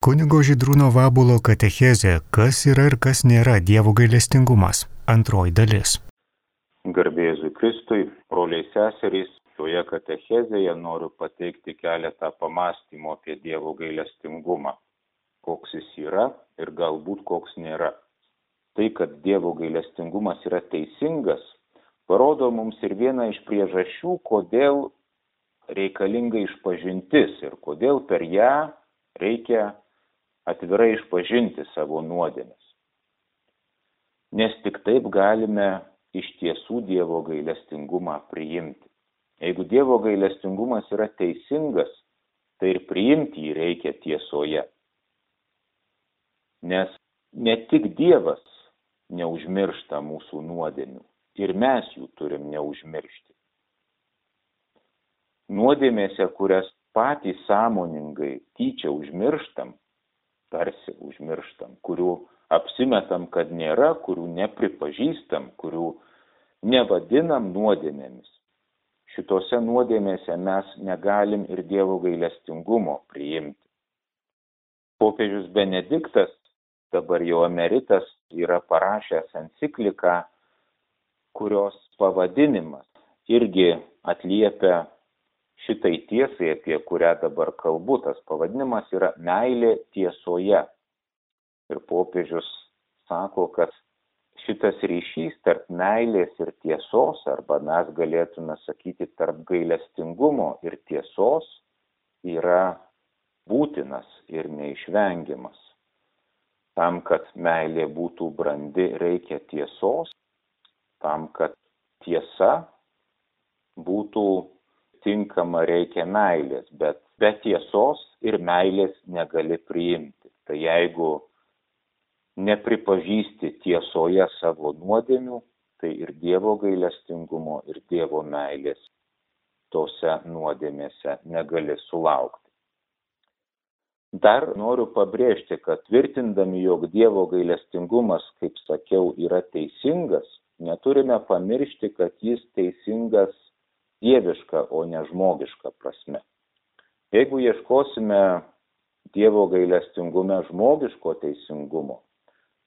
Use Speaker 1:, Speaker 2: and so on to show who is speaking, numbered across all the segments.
Speaker 1: Kunigo Židrūno Vabulo katechezė Kas yra ir kas nėra Dievo gailestingumas? Antroji dalis.
Speaker 2: Garbėzui Kristui, broliai seserys, šioje katechezėje noriu pateikti keletą pamastymų apie Dievo gailestingumą. Koks jis yra ir galbūt koks nėra. Tai, kad Dievo gailestingumas yra teisingas, parodo mums ir vieną iš priežasčių, kodėl reikalinga išpažintis ir kodėl per ją reikia atvirai išpažinti savo nuodėmes. Nes tik taip galime iš tiesų Dievo gailestingumą priimti. Jeigu Dievo gailestingumas yra teisingas, tai ir priimti jį reikia tiesoje. Nes ne tik Dievas neužmiršta mūsų nuodėmių, ir mes jų turim neužmiršti. Nuodėmėse, kurias patys sąmoningai tyčia užmirštam, tarsi užmirštam, kurių apsimetam, kad nėra, kurių nepripažįstam, kurių nevadinam nuodėmėmis. Šitose nuodėmėse mes negalim ir Dievo gailestingumo priimti. Popiežius Benediktas, dabar jau emeritas, yra parašęs encikliką, kurios pavadinimas irgi atliepia šitai tiesai, apie kurią dabar kalbu, tas pavadinimas yra meilė tiesoje. Ir popiežius sako, kad šitas ryšys tarp meilės ir tiesos, arba mes galėtume sakyti tarp gailestingumo ir tiesos, yra būtinas ir neišvengiamas. Tam, kad meilė būtų brandi, reikia tiesos, tam, kad tiesa būtų tinkama reikia meilės, bet be tiesos ir meilės negali priimti. Tai jeigu nepripažįsti tiesoje savo nuodėmių, tai ir Dievo gailestingumo, ir Dievo meilės tose nuodėmėse negali sulaukti. Dar noriu pabrėžti, kad tvirtindami, jog Dievo gailestingumas, kaip sakiau, yra teisingas, neturime pamiršti, kad jis teisingas dieviška, o ne žmogiška prasme. Jeigu ieškosime Dievo gailestingume žmogiško teisingumo,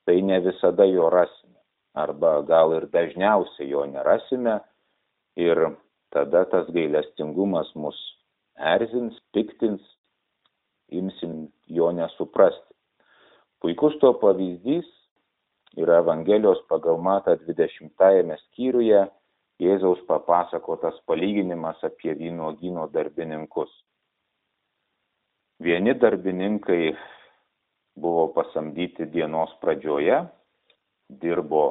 Speaker 2: tai ne visada jo rasime. Arba gal ir dažniausiai jo nerasime ir tada tas gailestingumas mus erzins, piktins, imsim jo nesuprasti. Puikus to pavyzdys yra Evangelijos pagal Mata 20 skyriuje Jėzaus papasakotas palyginimas apie vynuogino darbininkus. Vieni darbininkai buvo pasamdyti dienos pradžioje, dirbo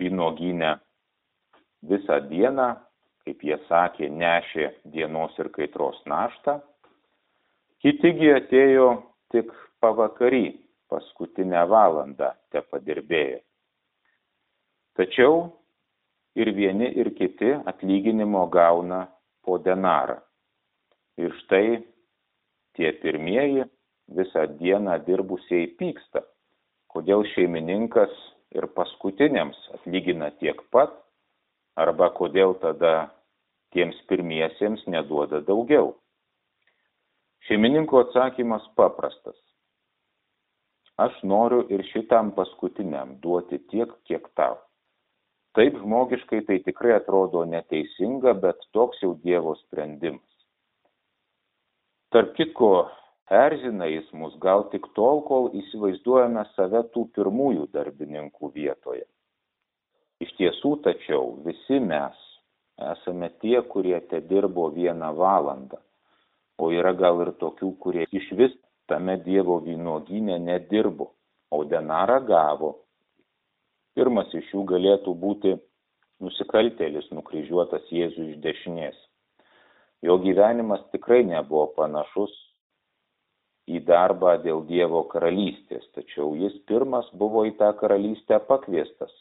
Speaker 2: vynuoginę visą dieną, kaip jie sakė, nešė dienos ir kaitros naštą. Kitigi atėjo tik pavakary, paskutinę valandą te padirbėjo. Tačiau ir vieni ir kiti atlyginimo gauna po denarą. Ir štai tie pirmieji visą dieną dirbusieji pyksta, kodėl šeimininkas ir paskutiniams atlygina tiek pat, arba kodėl tada tiems pirmiesiems neduoda daugiau. Šeimininko atsakymas paprastas. Aš noriu ir šitam paskutiniam duoti tiek, kiek tau. Taip žmogiškai tai tikrai atrodo neteisinga, bet toks jau Dievo sprendimas. Tarp kitko, erzina jis mus gal tik tol, kol įsivaizduojame save tų pirmųjų darbininkų vietoje. Iš tiesų, tačiau visi mes esame tie, kurie te dirbo vieną valandą, o yra gal ir tokių, kurie iš vis tame Dievo vynuoginė nedirbo, o denarą gavo Pirmas iš jų galėtų būti nusikaltėlis nukryžiuotas Jėzų iš dešinės. Jo gyvenimas tikrai nebuvo panašus į darbą dėl Dievo karalystės, tačiau jis pirmas buvo į tą karalystę pakviestas.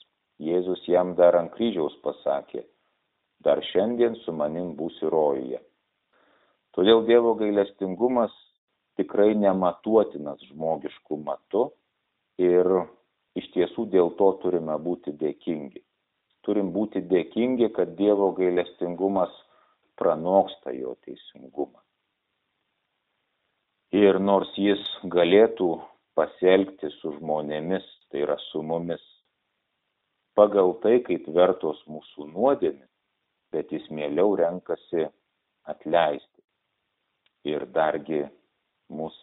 Speaker 2: Jėzus jam dar ant kryžiaus pasakė, dar šiandien su manim būsi rojuje. Todėl Dievo gailestingumas tikrai nematuotinas žmogiškų matu ir iš tiesų dėl to turime būti dėkingi. Turim būti dėkingi, kad Dievo gailestingumas pranoksta jo teisingumą. Ir nors jis galėtų pasielgti su žmonėmis, tai yra su mumis, pagal tai, kaip vertos mūsų nuodėmis, bet jis mieliau renkasi atleisti ir dargi mus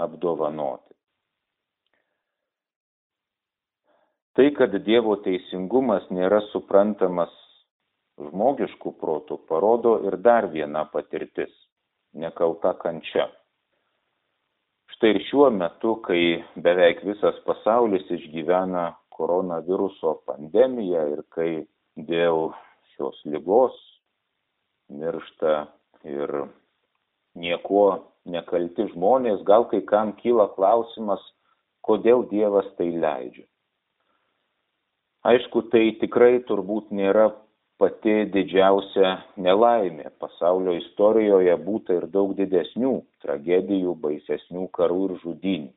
Speaker 2: apdovanoti. Tai, kad Dievo teisingumas nėra suprantamas žmogiškų protų, parodo ir dar viena patirtis - nekalta kančia. Štai ir šiuo metu, kai beveik visas pasaulis išgyvena koronaviruso pandemiją ir kai dėl šios lygos miršta ir niekuo nekalti žmonės, gal kai kam kyla klausimas, kodėl Dievas tai leidžia aišku tai tikrai turbūt nėra pati didžiausia nelaimė. Pasaulio istorijoje būta ir daug didesnių tragedijų baisesnių karų ir žudynių.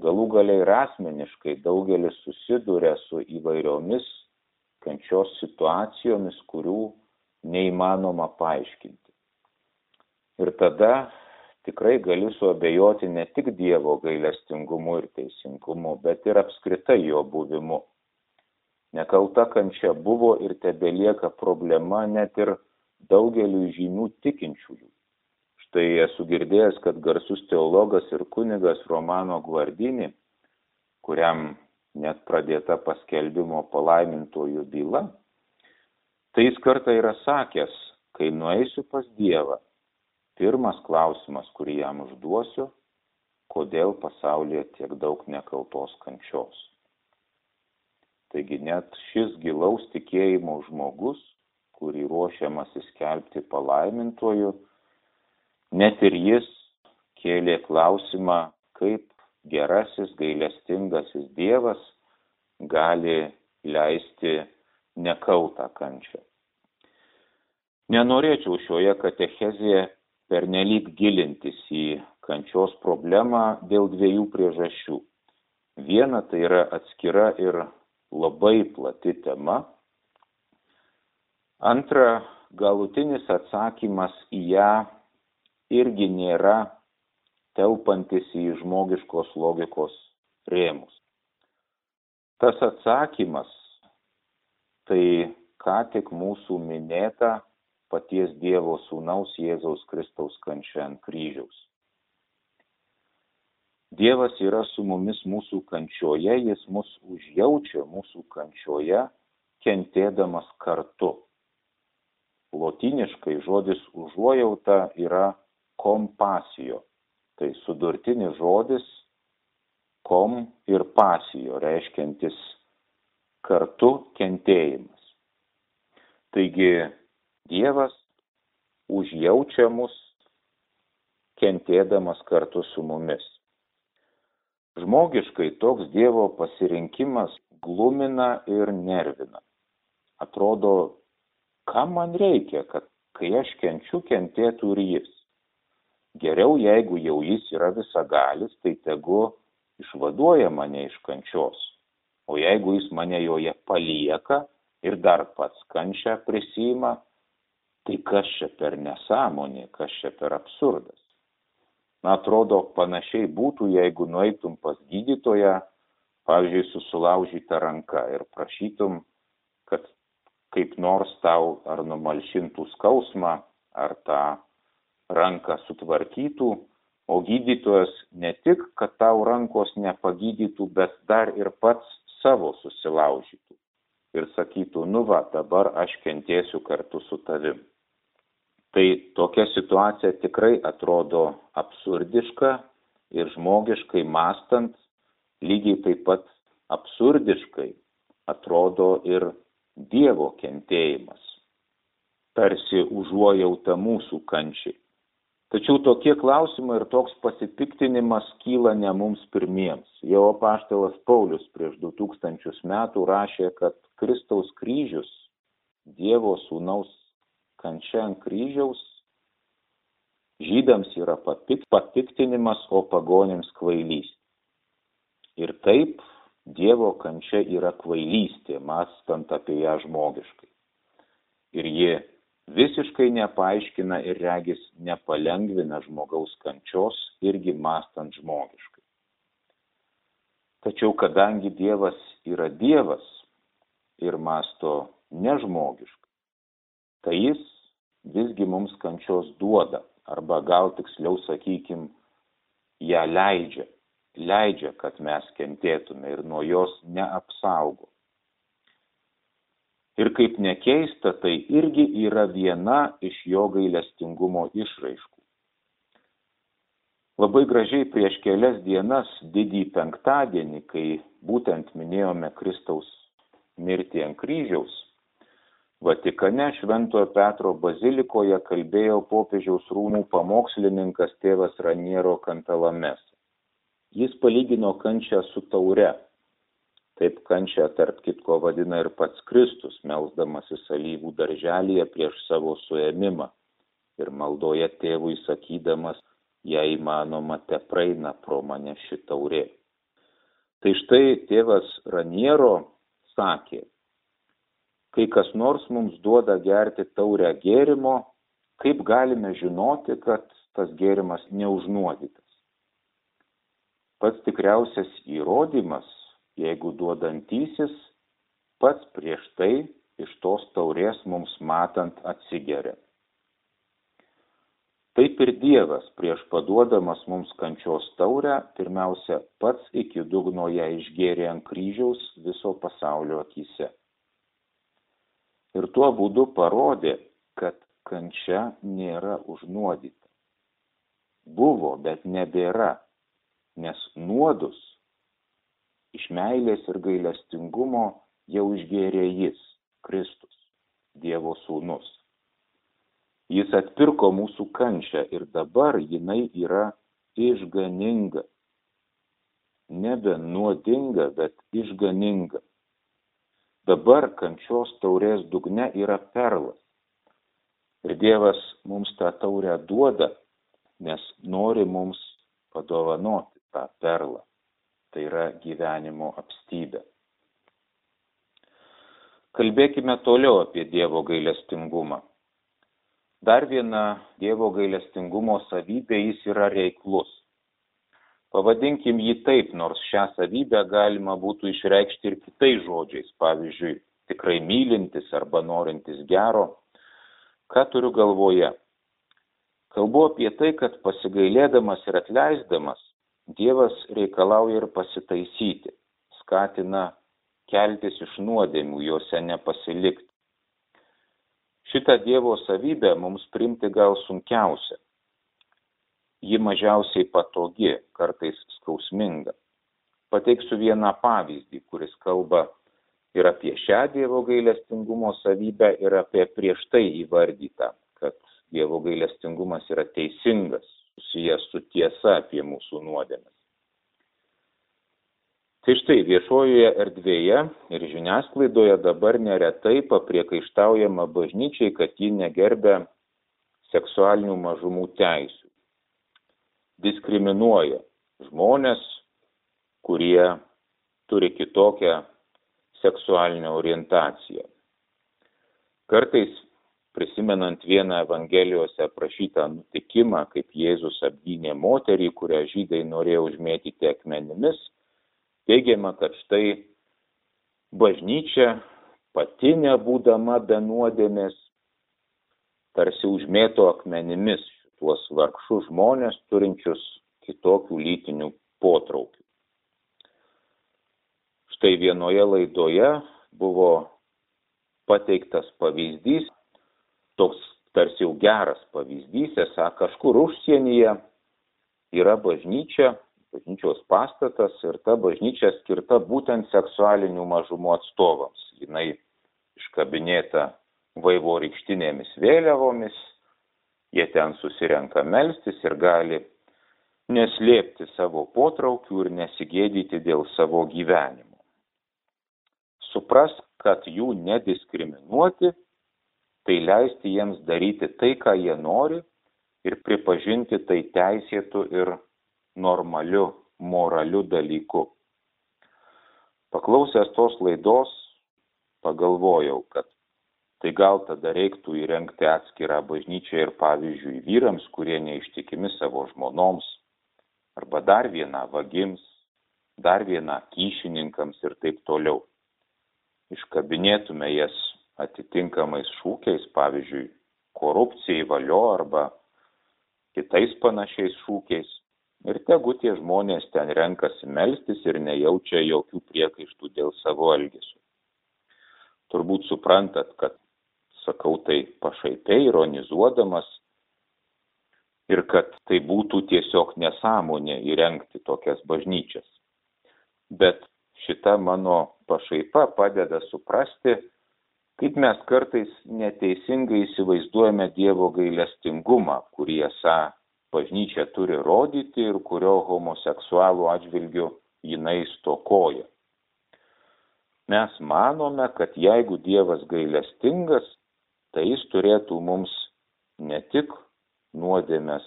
Speaker 2: Galų gale ir asmeniškai daugelis susiduria su įvairiomis kančios situacijomis kurių neįmanoma paaiškinti. Ir tada tikrai gali suabejoti ne tik dievo gailestingumu ir teisingumu bet ir apskritai jo buvimu nekalta kančia buvo ir tebelieka problema net ir daugeliui žymių tikinčiųjų. Štai esu girdėjęs, kad garsus teologas ir kunigas Romano Guardini, kuriam net pradėta paskelbimo palaimintojų byla, tai jis kartą yra sakęs, kai nueisiu pas Dievą, pirmas klausimas, kurį jam užduosiu, kodėl pasaulyje tiek daug nekaltos kančios. Taigi net šis gilaus tikėjimo žmogus, kurį ruošiamas įskelbti palaimintoju, net ir jis kėlė klausimą, kaip gerasis gailestingasis Dievas gali leisti nekaltą kančią. Nenorėčiau šioje katechezėje pernelyg gilintis į kančios problemą dėl dviejų priežasčių. Viena tai yra atskira ir labai plati tema. Antra, galutinis atsakymas į ją irgi nėra telpantis į žmogiškos logikos rėmus. Tas atsakymas tai ką tik mūsų minėta paties Dievo Sūnaus Jėzaus Kristaus kančia ant kryžiaus. Dievas yra su mumis mūsų kančioje, jis mus užjaučia mūsų kančioje, kentėdamas kartu. Lotiniškai žodis užuojauta yra kompasijo. Tai sudurtinis žodis kom ir pasijo, reiškiantis kartu kentėjimas. Taigi Dievas užjaučia mus kentėdamas kartu su mumis. Žmogiškai toks Dievo pasirinkimas glumina ir nervina. Atrodo, kam man reikia, kad kai aš kenčiu, kentėtų ir jis. Geriau, jeigu jau jis yra visagalis, tai tegu išvaduoja mane iš kančios. O jeigu jis mane joje palieka ir dar pats kančią prisima, tai kas čia per nesąmonė, kas čia per absurdas na atrodo panašiai būtų jeigu nueitum pas gydytoją pavyzdžiui su sulaužyta ranka ir prašytum kad kaip nors tau ar numalšintų skausmą ar tą ranką sutvarkytų o gydytojas ne tik kad tau rankos nepagydytų bet dar ir pats savo susilaužytų. Ir sakytų nu va dabar aš kentėsiu kartu su tavim tai tokia situacija tikrai atrodo absurdiška ir žmogiškai mąstant lygiai taip pat absurdiškai atrodo ir Dievo kentėjimas, tarsi užuojauta mūsų kančiai. Tačiau tokie klausimai ir toks pasipiktinimas kyla ne mums pirmiems. Jau apaštalas Paulius prieš 2000 metų rašė, kad Kristaus kryžius Dievo sūnaus kančia ant kryžiaus žydams yra papiktinimas, o pagonims kvailys. Ir taip Dievo kančia yra kvailystė, mastant apie ją žmogiškai. Ir ji visiškai nepaaiškina ir regis nepalengvina žmogaus kančios irgi mastant žmogiškai. Tačiau kadangi Dievas yra Dievas ir masto nežmogiškai, tai jis visgi mums kančios duoda, arba gal tiksliau sakykim, ją leidžia, leidžia, kad mes kentėtume ir nuo jos neapsaugo. Ir kaip nekeista, tai irgi yra viena iš jo gailestingumo išraiškų. Labai gražiai prieš kelias dienas, didį penktadienį, kai būtent minėjome Kristaus mirtį ant kryžiaus, Vatikane Šventojo Petro bazilikoje kalbėjo popiežiaus rūmų pamokslininkas tėvas Raniero Kantalames. Jis palygino kančią su taure. Taip kančią tarp kitko vadina ir pats Kristus, melzdamasis alyvų darželėje prieš savo suėmimą ir maldoje tėvui sakydamas, jei įmanoma, te praeina pro mane ši taurė. Tai štai tėvas Raniero sakė, kai kas nors mums duoda gerti taurę gėrimo, kaip galime žinoti, kad tas gėrimas neužnuodytas. Pats tikriausias įrodymas, jeigu duodantysis, pats prieš tai iš tos taurės mums matant atsigeria. Taip ir Dievas prieš paduodamas mums kančios taurę, pirmiausia, pats iki dugno ją išgėrė ant kryžiaus viso pasaulio akise ir tuo būdu parodė, kad kančia nėra užnuodyta. Buvo, bet nebėra, nes nuodus iš meilės ir gailestingumo jau išgėrė jis, Kristus, Dievo sūnus. Jis atpirko mūsų kančią ir dabar jinai yra išganinga. Nebe nuodinga, bet išganinga dabar kančios taurės dugne yra perlas. Ir Dievas mums tą taurę duoda, nes nori mums padovanoti tą perlą. Tai yra gyvenimo apstybė. Kalbėkime toliau apie Dievo gailestingumą. Dar viena Dievo gailestingumo savybė jis yra reiklus. Pavadinkim jį taip, nors šią savybę galima būtų išreikšti ir kitais žodžiais, pavyzdžiui, tikrai mylintis arba norintis gero. Ką turiu galvoje? Kalbu apie tai, kad pasigailėdamas ir atleisdamas, Dievas reikalauja ir pasitaisyti, skatina keltis iš nuodėmių, juose nepasilikti. Šitą Dievo savybę mums primti gal sunkiausia ji mažiausiai patogi, kartais skausminga. Pateiksiu vieną pavyzdį, kuris kalba ir apie šią Dievo gailestingumo savybę, ir apie prieš tai įvardytą, kad Dievo gailestingumas yra teisingas, susijęs su tiesa apie mūsų nuodėmes. Tai štai viešojoje erdvėje ir žiniasklaidoje dabar neretai papriekaištaujama bažnyčiai, kad ji negerbė seksualinių mažumų teisų diskriminuoja žmonės, kurie turi kitokią seksualinę orientaciją. Kartais prisimenant vieną Evangelijose aprašytą nutikimą, kaip Jėzus apgynė moterį, kurią žydai norėjo užmėtyti akmenimis, teigiama, kad štai bažnyčia pati nebūdama be nuodėmės tarsi užmėto akmenimis tuos vargšus žmonės turinčius kitokių lytinių potraukių. Štai vienoje laidoje buvo pateiktas pavyzdys, toks tarsi jau geras pavyzdys, esą kažkur užsienyje yra bažnyčia, bažnyčios pastatas ir ta bažnyčia skirta būtent seksualinių mažumų atstovams. Jis iškabinėta vaivorykštinėmis vėliavomis, Jie ten susirenka melstis ir gali neslėpti savo potraukių ir nesigėdyti dėl savo gyvenimo. Supras, kad jų nediskriminuoti, tai leisti jiems daryti tai, ką jie nori ir pripažinti tai teisėtų ir normaliu, moraliu dalyku. Paklausęs tos laidos, pagalvojau, kad tai gal tada reiktų įrengti atskirą bažnyčią ir pavyzdžiui vyrams, kurie neištikimi savo žmonoms, arba dar vieną vagims, dar vieną kyšininkams ir taip toliau. Iškabinėtume jas atitinkamais šūkiais, pavyzdžiui, korupcijai valio arba kitais panašiais šūkiais. Ir tegu tie žmonės ten renkasi melstis ir nejaučia jokių priekaištų dėl savo elgesio. Turbūt suprantat, kad sakau tai pašaipiai, ironizuodamas ir kad tai būtų tiesiog nesąmonė įrengti tokias bažnyčias. Bet šita mano pašaipa padeda suprasti, kaip mes kartais neteisingai įsivaizduojame Dievo gailestingumą, kurį esą bažnyčia turi rodyti ir kurio homoseksualų atžvilgių jinai stokoja. Mes manome, kad jeigu Dievas gailestingas, tai jis turėtų mums ne tik nuodėmės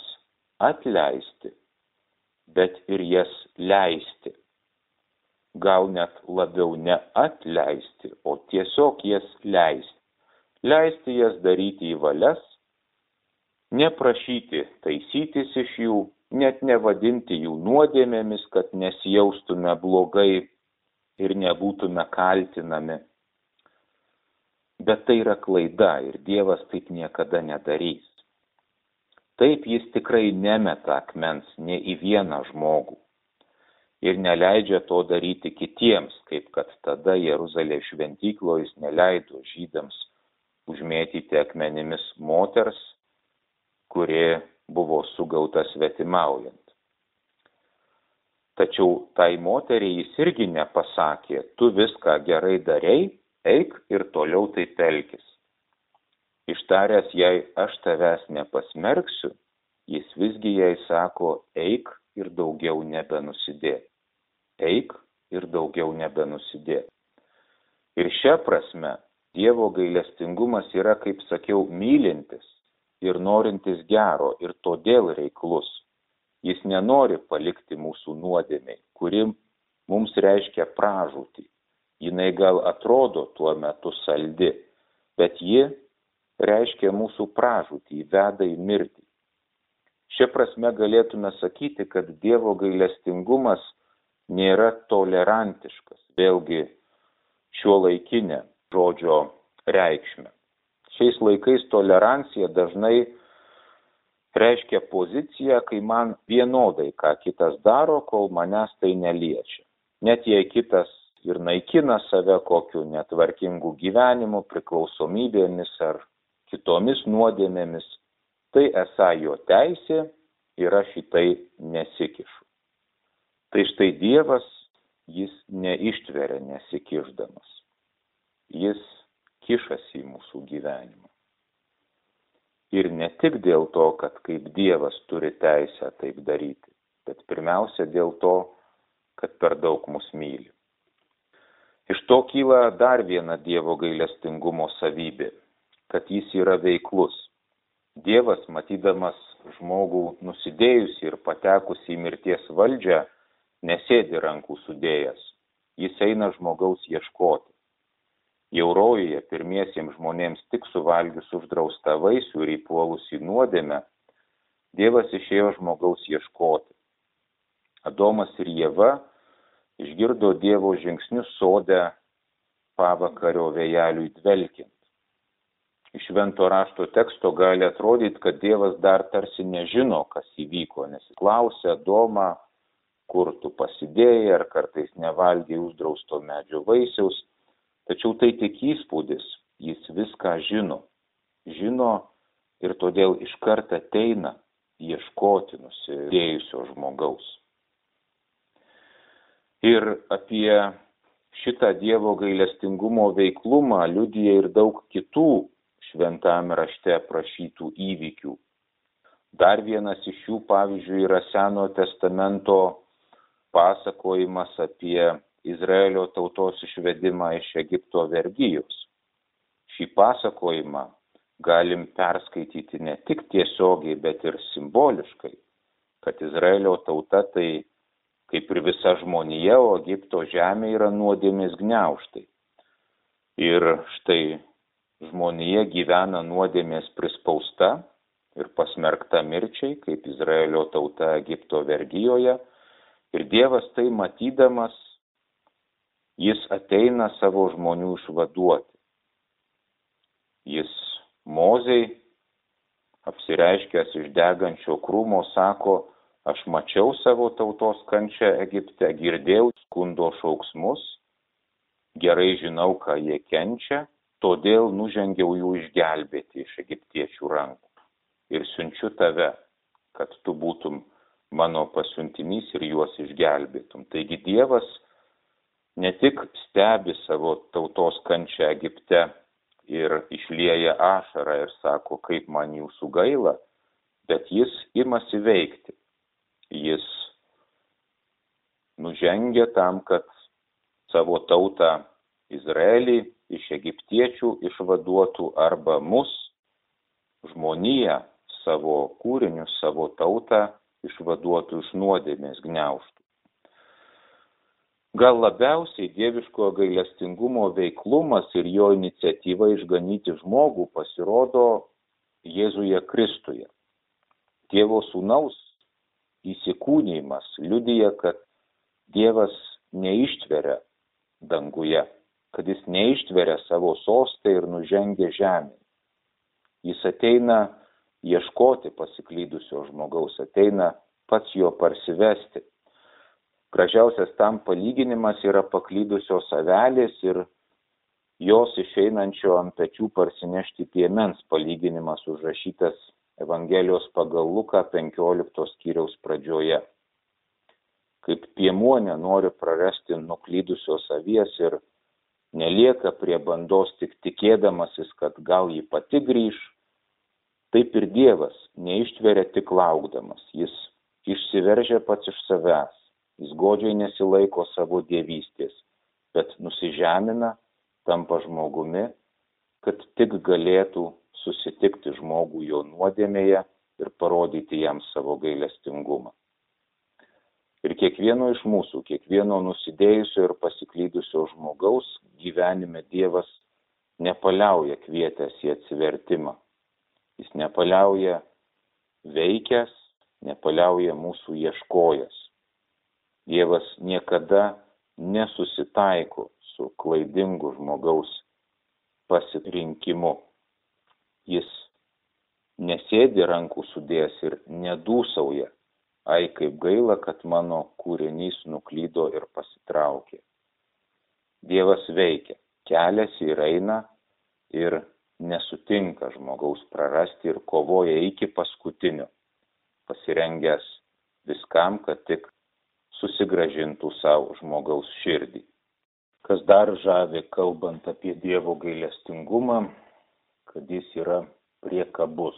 Speaker 2: atleisti, bet ir jas leisti gal net labiau ne atleisti, o tiesiog jas leisti. Leisti jas daryti į valias, neprašyti taisytis iš jų, net nevadinti jų nuodėmėmis, kad nesijaustume blogai ir nebūtume kaltinami. Bet tai yra klaida ir Dievas taip niekada nedarys. Taip jis tikrai nemeta akmens ne į vieną žmogų ir neleidžia to daryti kitiems, kaip kad tada Jeruzalės šventykloje jis neleido žydams užmėtyti akmenimis moters, kuri buvo sugauta svetimaujant. Tačiau tai moteriai jis irgi nepasakė, tu viską gerai darei, eik ir toliau taip elgis. Ištaręs jai, aš tavęs nepasmerksiu, jis visgi jai sako, eik ir daugiau nebenusidėk eik ir daugiau nebenusidėk. Ir šia prasme Dievo gailestingumas yra, kaip sakiau, mylintis ir norintis gero ir todėl reiklus. Jis nenori palikti mūsų nuodėmiai, kuri mums reiškia pražūtį. Jis gal atrodo tuo metu saldi, bet ji reiškia mūsų pražūtį, veda į mirtį. Šia prasme galėtume sakyti, kad Dievo gailestingumas nėra tolerantiškas, vėlgi šio laikinė žodžio reikšmė. Šiais laikais tolerancija dažnai reiškia poziciją, kai man vienodai, ką kitas daro, kol manęs tai neliečia. Net jei kitas ir naikina save kokiu netvarkingu gyvenimu, priklausomybėmis ar kitomis nuodėmėmis, tai esą jo teisė ir aš į tai nesikišu. Tai štai Dievas, jis neištveria nesikiždamas. Jis kišasi į mūsų gyvenimą. Ir ne tik dėl to, kad kaip Dievas turi teisę taip daryti, bet pirmiausia dėl to, kad per daug mus myli. Iš to kyla dar viena Dievo gailestingumo savybė, kad jis yra veiklus. Dievas, matydamas žmogų nusidėjusi ir patekusi į mirties valdžią, nesėdi rankų sudėjęs, jis eina žmogaus ieškoti. Jaurojoje pirmiesiems žmonėms tik suvalgius uždraustą vaisių ir įpuolus į nuodėmę, Dievas išėjo žmogaus ieškoti. Adomas ir Jėva išgirdo Dievo žingsnius sodę pavakario vėjeliui dvelkiant. Iš švento rašto teksto gali atrodyti, kad Dievas dar tarsi nežino, kas įvyko, nes klausė Adomą, kur tu pasidėjai, ar kartais nevalgiai uždrausto medžio vaisiaus. Tačiau tai tik įspūdis, jis viską žino. Žino ir todėl iškart ateina ieškoti nusidėjusio žmogaus. Ir apie šitą Dievo gailestingumo veiklumą liudija ir daug kitų šventame rašte aprašytų įvykių. Dar vienas iš jų, pavyzdžiui, yra Senojo testamento pasakojimas apie Izraelio tautos išvedimą iš Egipto vergyjos. Šį pasakojimą galim perskaityti ne tik tiesiogiai, bet ir simboliškai, kad Izraelio tauta tai kaip ir visa žmonija, o Egipto žemė yra nuodėmės gniauštai. Ir štai žmonija gyvena nuodėmės prispausta ir pasmerkta mirčiai, kaip Izraelio tauta Egipto vergyjoje. Ir Dievas tai matydamas, jis ateina savo žmonių išvaduoti. Jis mozei, apsireiškęs iš degančio krūmo, sako, aš mačiau savo tautos kančią Egipte, girdėjau skundo šauksmus, gerai žinau, ką jie kenčia, todėl nužengiau jų išgelbėti iš egiptiečių rankų ir siunčiu tave, kad tu būtum mano pasiuntinys ir juos išgelbėtum. Taigi Dievas ne tik stebi savo tautos kančią Egipte ir išlieja ašarą ir sako, kaip man jūsų gaila, bet jis imasi veikti. Jis nužengia tam, kad savo tautą Izraelį iš egiptiečių išvaduotų arba mus, žmoniją, savo kūrinius, savo tautą išvaduotų iš nuodėmės gniauštų. Gal labiausiai dieviško gailestingumo veiklumas ir jo iniciatyva išganyti žmogų pasirodo Jėzuje Kristuje. Dievo sūnaus įsikūnymas liudyja, kad Dievas neištveria danguje, kad jis neištveria savo sostą ir nužengia žemė. Jis ateina ieškoti pasiklydusio žmogaus, ateina pats jo parsivesti. Gražiausias tam palyginimas yra paklydusios avelės ir jos išeinančio ant pečių parsinešti piemens palyginimas užrašytas Evangelijos pagal Luką 15 skyriaus pradžioje. Kaip piemuo nenori prarasti nuklydusios avies ir nelieka prie bandos tik tikėdamasis, kad gal ji pati grįž, Taip ir Dievas neištveria tik laukdamas, jis išsiveržia pats iš savęs, jis godžiai nesilaiko savo dievystės, bet nusižemina, tampa žmogumi, kad tik galėtų susitikti žmogų jo nuodėmėje ir parodyti jam savo gailestingumą. Ir kiekvieno iš mūsų, kiekvieno nusidėjusio ir pasiklydusio žmogaus gyvenime Dievas nepaliauja kvietęs į atsivertimą, Jis nepaliauja veikęs, nepaliauja mūsų ieškojas. Dievas niekada nesusitaiko su klaidingu žmogaus pasirinkimu. Jis nesėdi rankų sudės ir nedūsauja. Ai, kaip gaila, kad mano kūrinys nuklydo ir pasitraukė. Dievas veikia, keliasi ir eina ir nesutinka žmogaus prarasti ir kovoja iki paskutinio, pasirengęs viskam, kad tik susigražintų savo žmogaus širdį. Kas dar žavi, kalbant apie Dievo gailestingumą, kad jis yra priekabus.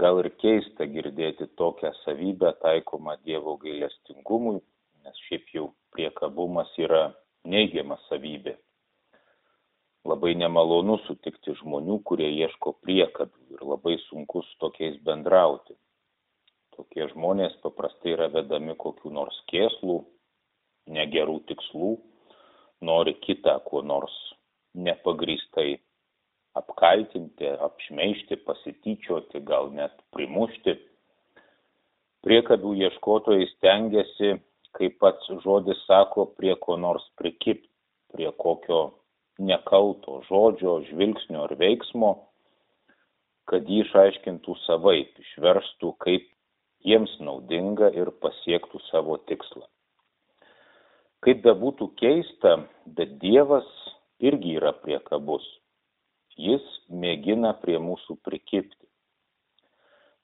Speaker 2: Gal ir keista girdėti tokią savybę taikomą Dievo gailestingumui, nes šiaip jau priekabumas yra neigiama savybė labai nemalonu sutikti žmonių, kurie ieško priekabių ir labai sunku su tokiais bendrauti. Tokie žmonės paprastai yra vedami kokiu nors kėslų, negerų tikslų, nori kitą kuo nors nepagristai apkaltinti, apšmeišti, pasityčioti, gal net primušti. Priekabių ieškotojai stengiasi, kaip pats žodis sako, prie ko nors prikipti, prie kokio nekalto žodžio, žvilgsnio ar veiksmo, kad jį išaiškintų savaip, išverstų kaip jiems naudinga ir pasiektų savo tikslą. Kaip bebūtų keista, bet Dievas irgi yra priekabus. Jis mėgina prie mūsų prikipti.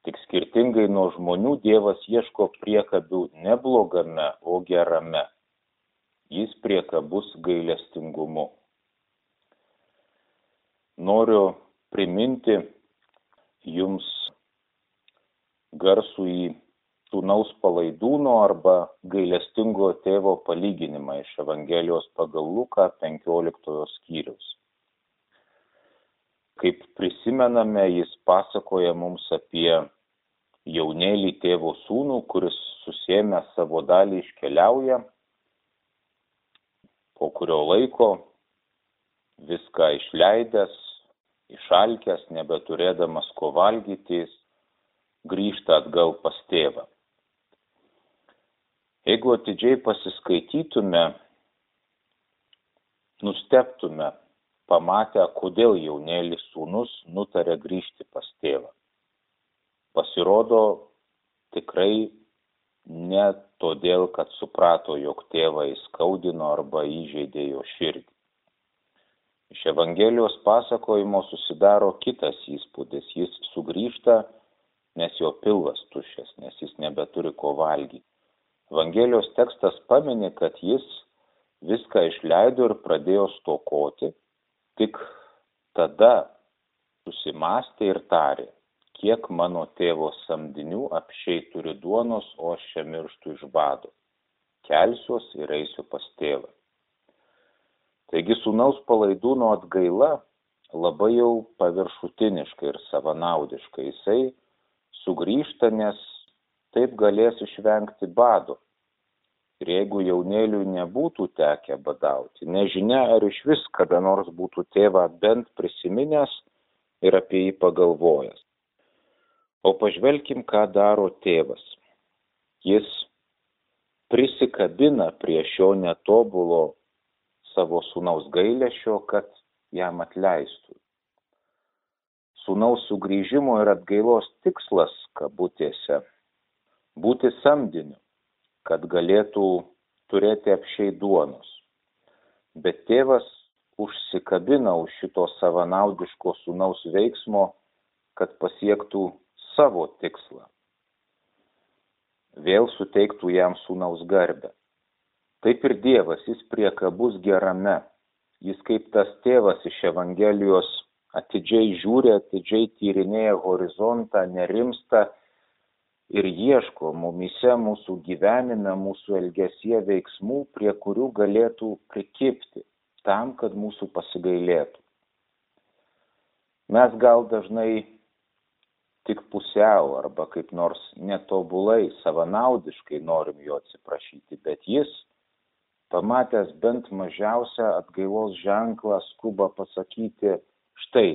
Speaker 2: Tik skirtingai nuo žmonių Dievas ieško priekabių ne blogame, o gerame. Jis priekabus gailestingumu noriu priminti jums garsų į sūnaus palaidūno arba gailestingo tėvo palyginimą iš Evangelijos pagal Luką 15 skyrius. Kaip prisimename, jis pasakoja mums apie jaunėlį tėvo sūnų, kuris susėmė savo dalį iškeliauja, po kurio laiko viską išleidęs, išalkęs, nebeturėdamas ko valgyti, jis grįžta atgal pas tėvą. Jeigu atidžiai pasiskaitytume, nusteptume, pamatę, kodėl jaunėlis sūnus nutarė grįžti pas tėvą. Pasirodo, tikrai ne todėl, kad suprato, jog tėvą įskaudino arba įžeidė jo širdį. Iš Evangelijos pasakojimo susidaro kitas įspūdis. Jis sugrįžta, nes jo pilvas tušęs, nes jis nebeturi ko valgyti. Evangelijos tekstas paminė, kad jis viską išleido ir pradėjo stokoti, tik tada susimastė ir tarė, kiek mano tėvo samdinių apšiai turi duonos, o aš čia mirštu iš bado. Kelsiuos ir eisiu pas tėvą. Taigi sūnaus palaidūno atgaila labai jau paviršutiniška ir savanaudiška. Jisai sugrįžta, nes taip galės išvengti bado ir jeigu jaunėliui nebūtų tekę badauti, nežinia ar iš vis kada nors būtų tėvą bent prisiminęs ir apie jį pagalvojęs. O pažvelkim, ką daro tėvas. Jis prisikabina prie šio netobulo savo sūnaus gailėšio, kad jam atleistų. Sūnaus sugrįžimo ir atgailos tikslas, kabutėse, būti samdiniu kad galėtų turėti apšiai duonos. Bet tėvas užsikabina už šito savanaudiško sūnaus veiksmo, kad pasiektų savo tikslą. Vėl suteiktų jam sūnaus garbę. Taip ir Dievas, jis priekabus gerame. Jis kaip tas tėvas iš Evangelijos atidžiai žiūri, atidžiai tyrinėja horizontą, nerimsta ir ieško mumise mūsų gyvenime, mūsų elgesie veiksmų, prie kurių galėtų prikipti, tam, kad mūsų pasigailėtų. Mes gal dažnai tik pusiau arba kaip nors netobulai, savanaudiškai norim jo atsiprašyti, bet jis, pamatęs bent mažiausią atgailos ženklą, skuba pasakyti, štai,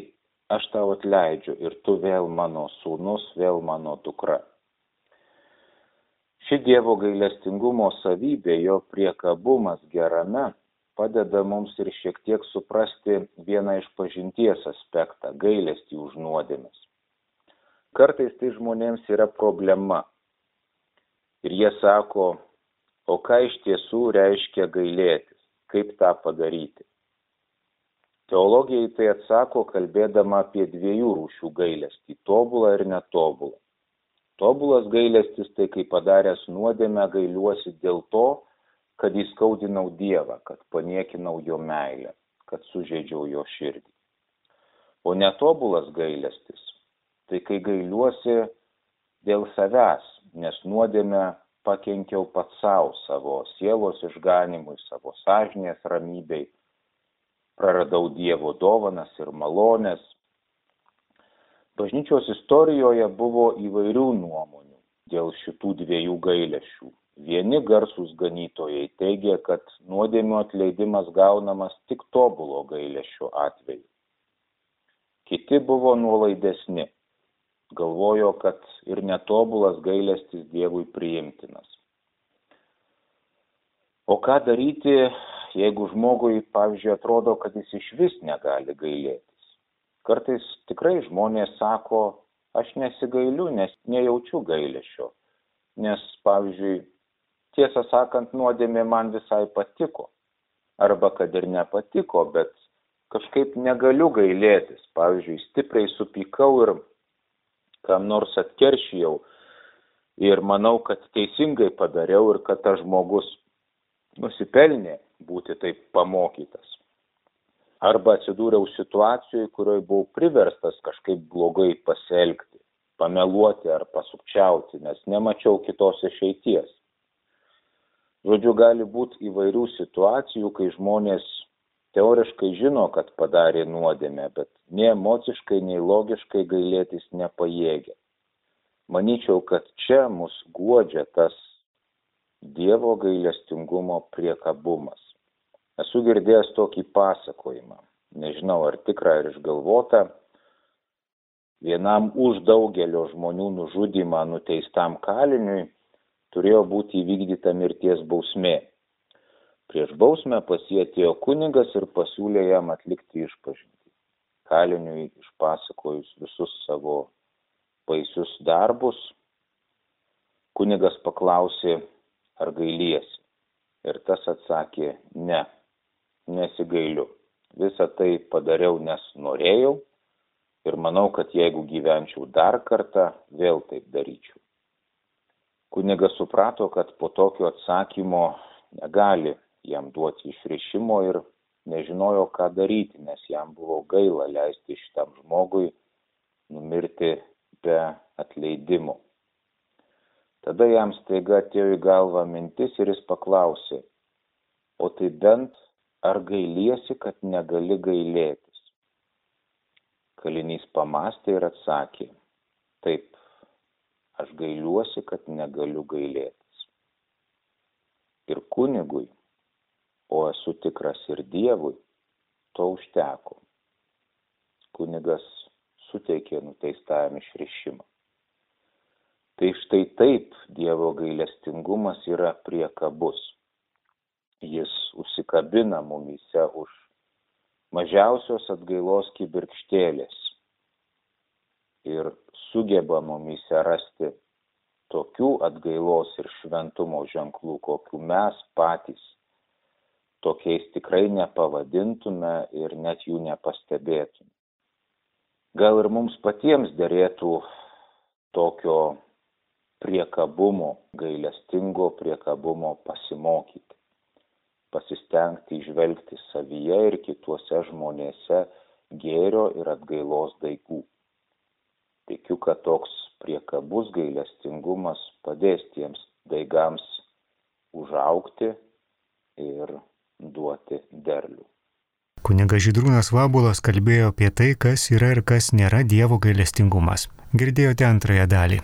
Speaker 2: aš tau atleidžiu ir tu vėl mano sūnus, vėl mano dukra. Ši Dievo gailestingumo savybė, jo priekabumas gerame, padeda mums ir šiek tiek suprasti vieną iš pažinties aspektą - gailestį už nuodėmes. Kartais tai žmonėms yra problema. Ir jie sako, o ką iš tiesų reiškia gailėtis, kaip tą padaryti. Teologija į tai atsako, kalbėdama apie dviejų rūšių gailestį - tobulą ir netobulą. Tobulas gailestis tai, kai padaręs nuodėmę gailiuosi dėl to, kad įskaudinau Dievą, kad paniekinau jo meilę, kad sužeidžiau jo širdį. O netobulas gailestis tai, kai gailiuosi dėl savęs, nes nuodėmę pakenkiau pats savo, savo sielos išganimui, savo sąžinės ramybei, praradau Dievo dovanas ir malonės, Bažnyčios istorijoje buvo įvairių nuomonių dėl šitų dviejų gailėšių. Vieni garsūs ganytojai teigia, kad nuodėmių atleidimas gaunamas tik tobulo gailėšio atveju. Kiti buvo nuolaidesni, galvojo, kad ir netobulas gailestis Dievui priimtinas. O ką daryti, jeigu žmogui, pavyzdžiui, atrodo, kad jis iš vis negali gailėti? Kartais tikrai žmonės sako, aš nesigailiu, nes nejaučiu gailėšio. Nes, pavyzdžiui, tiesą sakant, nuodėmė man visai patiko. Arba kad ir nepatiko, bet kažkaip negaliu gailėtis. Pavyzdžiui, stipriai supykau ir kam nors atkeršijau. Ir manau, kad teisingai padariau ir kad tas žmogus nusipelnė būti taip pamokytas arba atsidūriau situacijoj kurioj buvau priverstas kažkaip blogai pasielgti pameluoti ar pasukčiauti nes nemačiau kitos išeities. Žodžiu gali būt įvairių situacijų kai žmonės teoriškai žino kad padarė nuodėmę bet nei emociškai nei logiškai gailėtis nepajėgia. Manyčiau kad čia mus guodžia tas dievo gailestingumo priekabumas Esu girdėjęs tokį pasakojimą. nežinau ar tikra ar išgalvota, vienam už daugelio žmonių nužudymą nuteistam kaliniui turėjo būti įvykdyta mirties bausmė. Prieš bausmę pas jį atėjo kunigas ir pasiūlė jam atlikti išpažinti. Kaliniui išpasakojus visus savo baisius darbus, kunigas paklausė, ar gailiesi. Ir tas atsakė, ne, nesigailiu. Visą tai padariau, nes norėjau ir manau, kad jeigu gyvenčiau dar kartą, vėl taip daryčiau. Kunigas suprato, kad po tokio atsakymo negali jam duoti išrišimo ir nežinojo, ką daryti, nes jam buvo gaila leisti šitam žmogui numirti be atleidimo. Tada jam staiga atėjo į galvą mintis ir jis paklausė, o tai bent ar gailiesi, kad negali gailėtis? Kalinys pamastė ir atsakė, taip, aš gailiuosi, kad negaliu gailėtis. Ir kunigui, o esu tikras ir Dievui, to užteko. Kunigas suteikė nuteistajam išrišimą. Tai štai taip Dievo gailestingumas yra priekabus jis užsikabina mumyse už mažiausios atgailos kibirkštėlės ir sugeba mumyse rasti tokių atgailos ir šventumo ženklų, kokių mes patys tokiais tikrai nepavadintume ir net jų nepastebėtume. Gal ir mums patiems dėrėtų tokio priekabumo, gailestingo priekabumo pasimokyti pasistengti įžvelgti savyje ir kituose žmonėse gėrio ir atgailos daigų. Tikiu, kad toks priekabus gailestingumas padės tiems daigams užaukti ir duoti derlių.
Speaker 1: Kuniga Žydrūnas Vabulas kalbėjo apie tai, kas yra ir kas nėra Dievo gailestingumas. Girdėjote antrąją dalį.